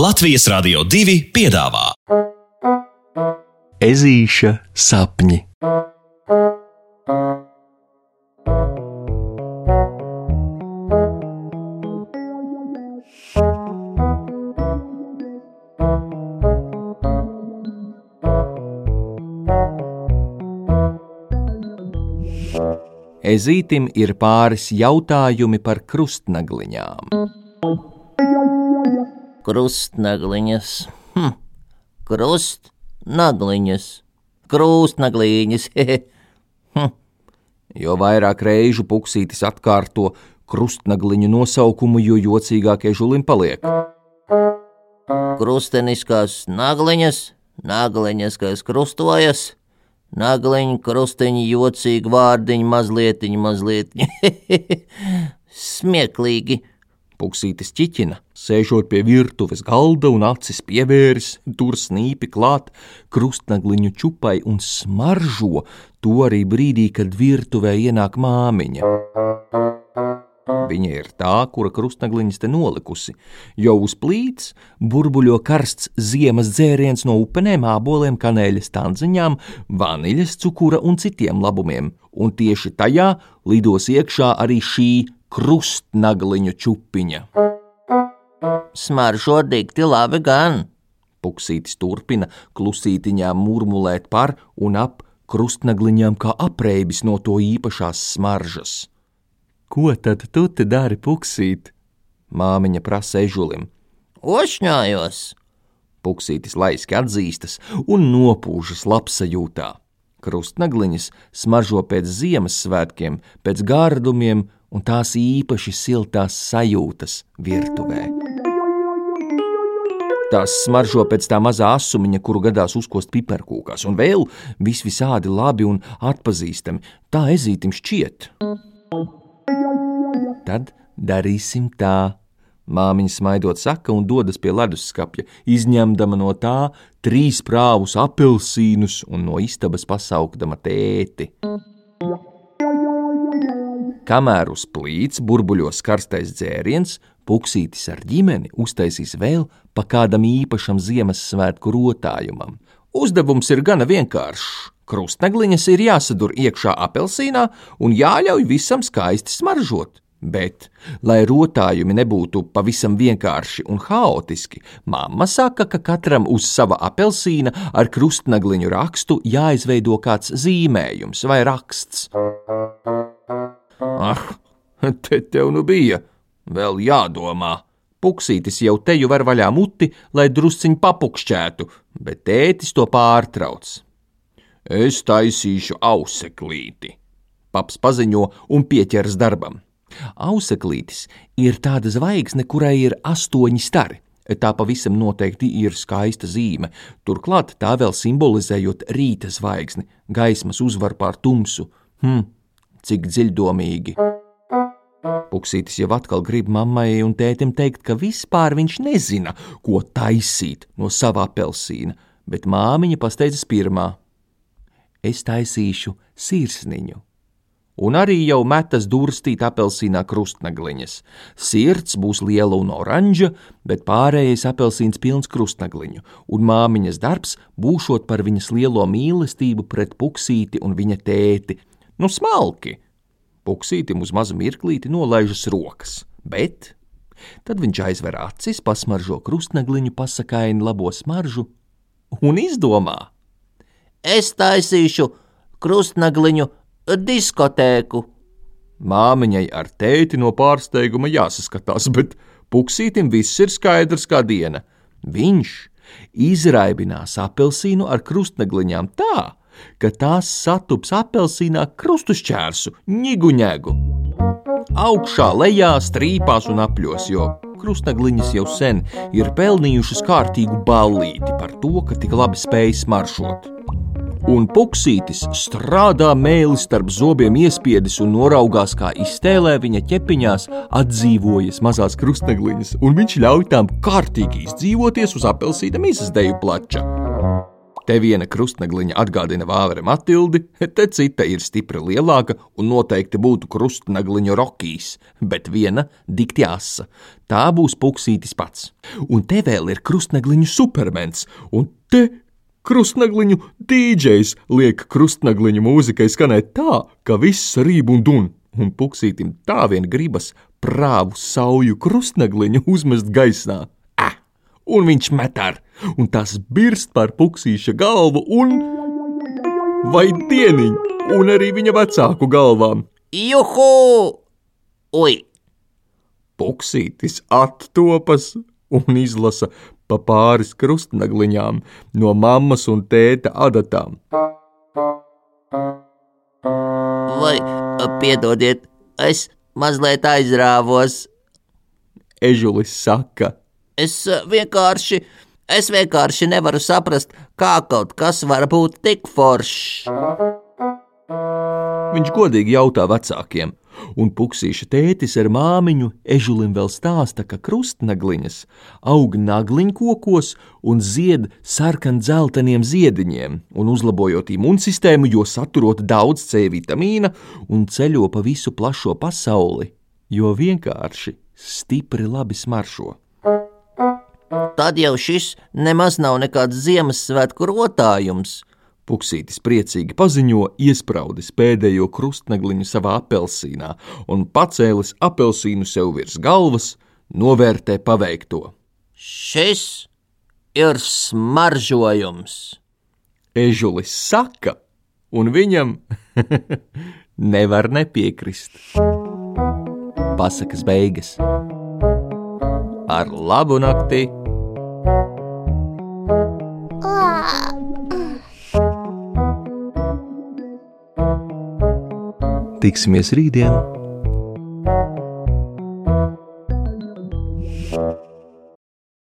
Latvijas Rādio 2 piedāvā Ezīša sapņi. Ezītim ir pāris jautājumi par krustnagliņām. Krustnagliņas, hm. krustnagliņas, krustnagliņas. hm. Jo vairāk reižu puksītis atkārto krustnagliņu nosaukumu, jo jocīgākie žulim paliek. Krusteniskās nagliņas, nagliņas, kas krustojas, nagliņu krustiņi, jocīgi vārdiņi, mazlietiņi, mazlietiņi. Smieklīgi. Puksītis ķiķina, sēžot pie virtuves galda un acis pievēris, tur snīpi klāt krustnagliņu čupai un smaržo to arī brīdī, kad virtuvē ienāk māmiņa. Viņa ir tā, kura krustnagliņas te nolikusi, jo uz plīts burbuļo karsts ziemas dzēriens no upenēm, āboliem, kanēļas tanziņām, vaniļas, cukura un citiem labumiem, un tieši tajā lidos iekšā arī šī krustnagliņu čupiņa. Smaržo dikti labi gan. Puksītis turpina klusītiņā murmulēt par un ap krustnagliņām kā apreibis no to īpašās smaržas. Ko tad tu te dari, puksīt? Māmiņa prasa ežulim. Ošņājos! Puksītis laiski atzīstas un nopūžas labsajūtā. Krustnagliņas smaržo pēc Ziemassvētkiem, pēc gārdumiem un tās īpaši siltās sajūtas virtuvē. Tās smaržo pēc tā mazā asumiņa, kuru gadās uzkost piparkūkās, un vēl vis visādi labi un atpazīstami. Tā ezītim šķiet. Tad darīsim tā. Māmiņa smaidot saka un dodas pie leduskapja, izņemdama no tā trīs prāvus apelsīnus un no istabas pasaukdama tēti. Kamēr uz plīts burbuļos karstais dzēriens, puksītis ar ģimeni uztaisīs vēl pa kādam īpašam Ziemassvētku rotājumam. Uzdevums ir gana vienkāršs. Krustnegliņas ir jāsadur iekšā apelsīnā un jāļauj visam skaisti smaržot. Bet, lai rotājumi nebūtu pavisam vienkārši un haotiski, mamma saka, ka katram uz sava apelsīna ar krustnagliņu rakstu jāizveido kāds zīmējums vai raksts. Ah, te tev nu bija, vēl jādomā. Puksītis jau teju var vaļā muti, lai drusciņ papukšķētu, bet tētis to pārtrauc. Es taisīšu auseklīti, paps paziņo un pieķers darbam. Auseklītis ir tāda zvaigzne, kurai ir astoņi stari. Tā pavisam noteikti ir skaista zīme, turklāt tā vēl simbolizējot rīta zvaigzni, gaismas uzvaru pār tumsu. Hm, cik dziļdomīgi. Puksītis jau atkal grib mammai un tētim teikt, ka vispār viņš nezina, ko taisīt no sava apelsīna, bet māmiņa pasteidzas pirmā: Es taisīšu sirsniņu. Un arī jau metas durstīt apelsīnā krustnagliņas. Sirds būs liela un oranža, bet pārējais apelsīns pilns krustnagliņu, un māmiņas darbs būšot par viņas lielo mīlestību pret puksīti un viņa tēti, Nu, smalki! Puksītim uz mazu mirklīti nolaižas rokas, bet tad viņš aizver acis, pasmaržo krustnegliņu, pasakaini labo smaržu un izdomā: Es taisīšu krustnegliņu diskotēku. Māmiņai ar tēti no pārsteiguma jāsaskatās, bet puksītim viss ir skaidrs kā diena. Viņš izraibinās apelsīnu ar krustnegliņām tā, ka tās satups apelsīnā krustušķērsu, ņiguņēgu. Augšā, lejā, strīpās un apļos, jo krustnegliņas jau sen ir pelnījušas kārtīgu ballīti par to, ka tik labi spēj smaršot. Un puksītis strādā mēlis starp zobiem iespiedis un noraugās, kā iztēlē viņa ķepiņās atdzīvojas mazās krustnegliņas, un viņš ļauj tām kārtīgi izdzīvoties uz apelsīna mizas deju plača. Te viena krustnegliņa atgādina vāvere Matildi, te cita ir stipri lielāka un noteikti būtu krustnegliņu rokīs, bet viena dikti asa. Tā būs puksītis pats. Un te vēl ir krustnegliņu supermens, un te krustnegliņu dīdžejs liek krustnegliņu mūzikai skanēt tā, ka viss rīb un dun, un puksītim tā vien gribas prāvu sauju krustnegliņu uzmest gaisā un viņš met ar, un tas birst par puksīša galvu un. vai dieniņu, un arī viņa vecāku galvām. Juhu! Ui! Puksītis attopas un izlasa pa pāris krustnagliņām no mammas un tēta adatām. Vai, piedodiet, es mazliet aizrāvos. Ežulis saka, Es vienkārši, es vienkārši nevaru saprast, kā kaut kas var būt tik foršs. Viņš godīgi jautā vecākiem, un puksīša tētis ar māmiņu ežulim vēl stāsta, ka krustnagliņas aug nagliņkokos un zied sarkan-dzelteniem ziediņiem, un uzlabojot imūnsistēmu, jo saturot daudz C vitamīna un ceļo pa visu plašo pasauli, jo vienkārši stipri labi smaršo. Tad jau šis nemaz nav nekāds Ziemassvētku rotājums. Puksītis priecīgi paziņo, iespraudis pēdējo krustnegliņu savā apelsīnā un pacēlis apelsīnu sev virs galvas, novērtē paveikto. Šis ir smaržojums. Ežulis saka, un viņam nevar nepiekrist. Pasakas beigas. Ar labu nakti! Tiksimies rītdien!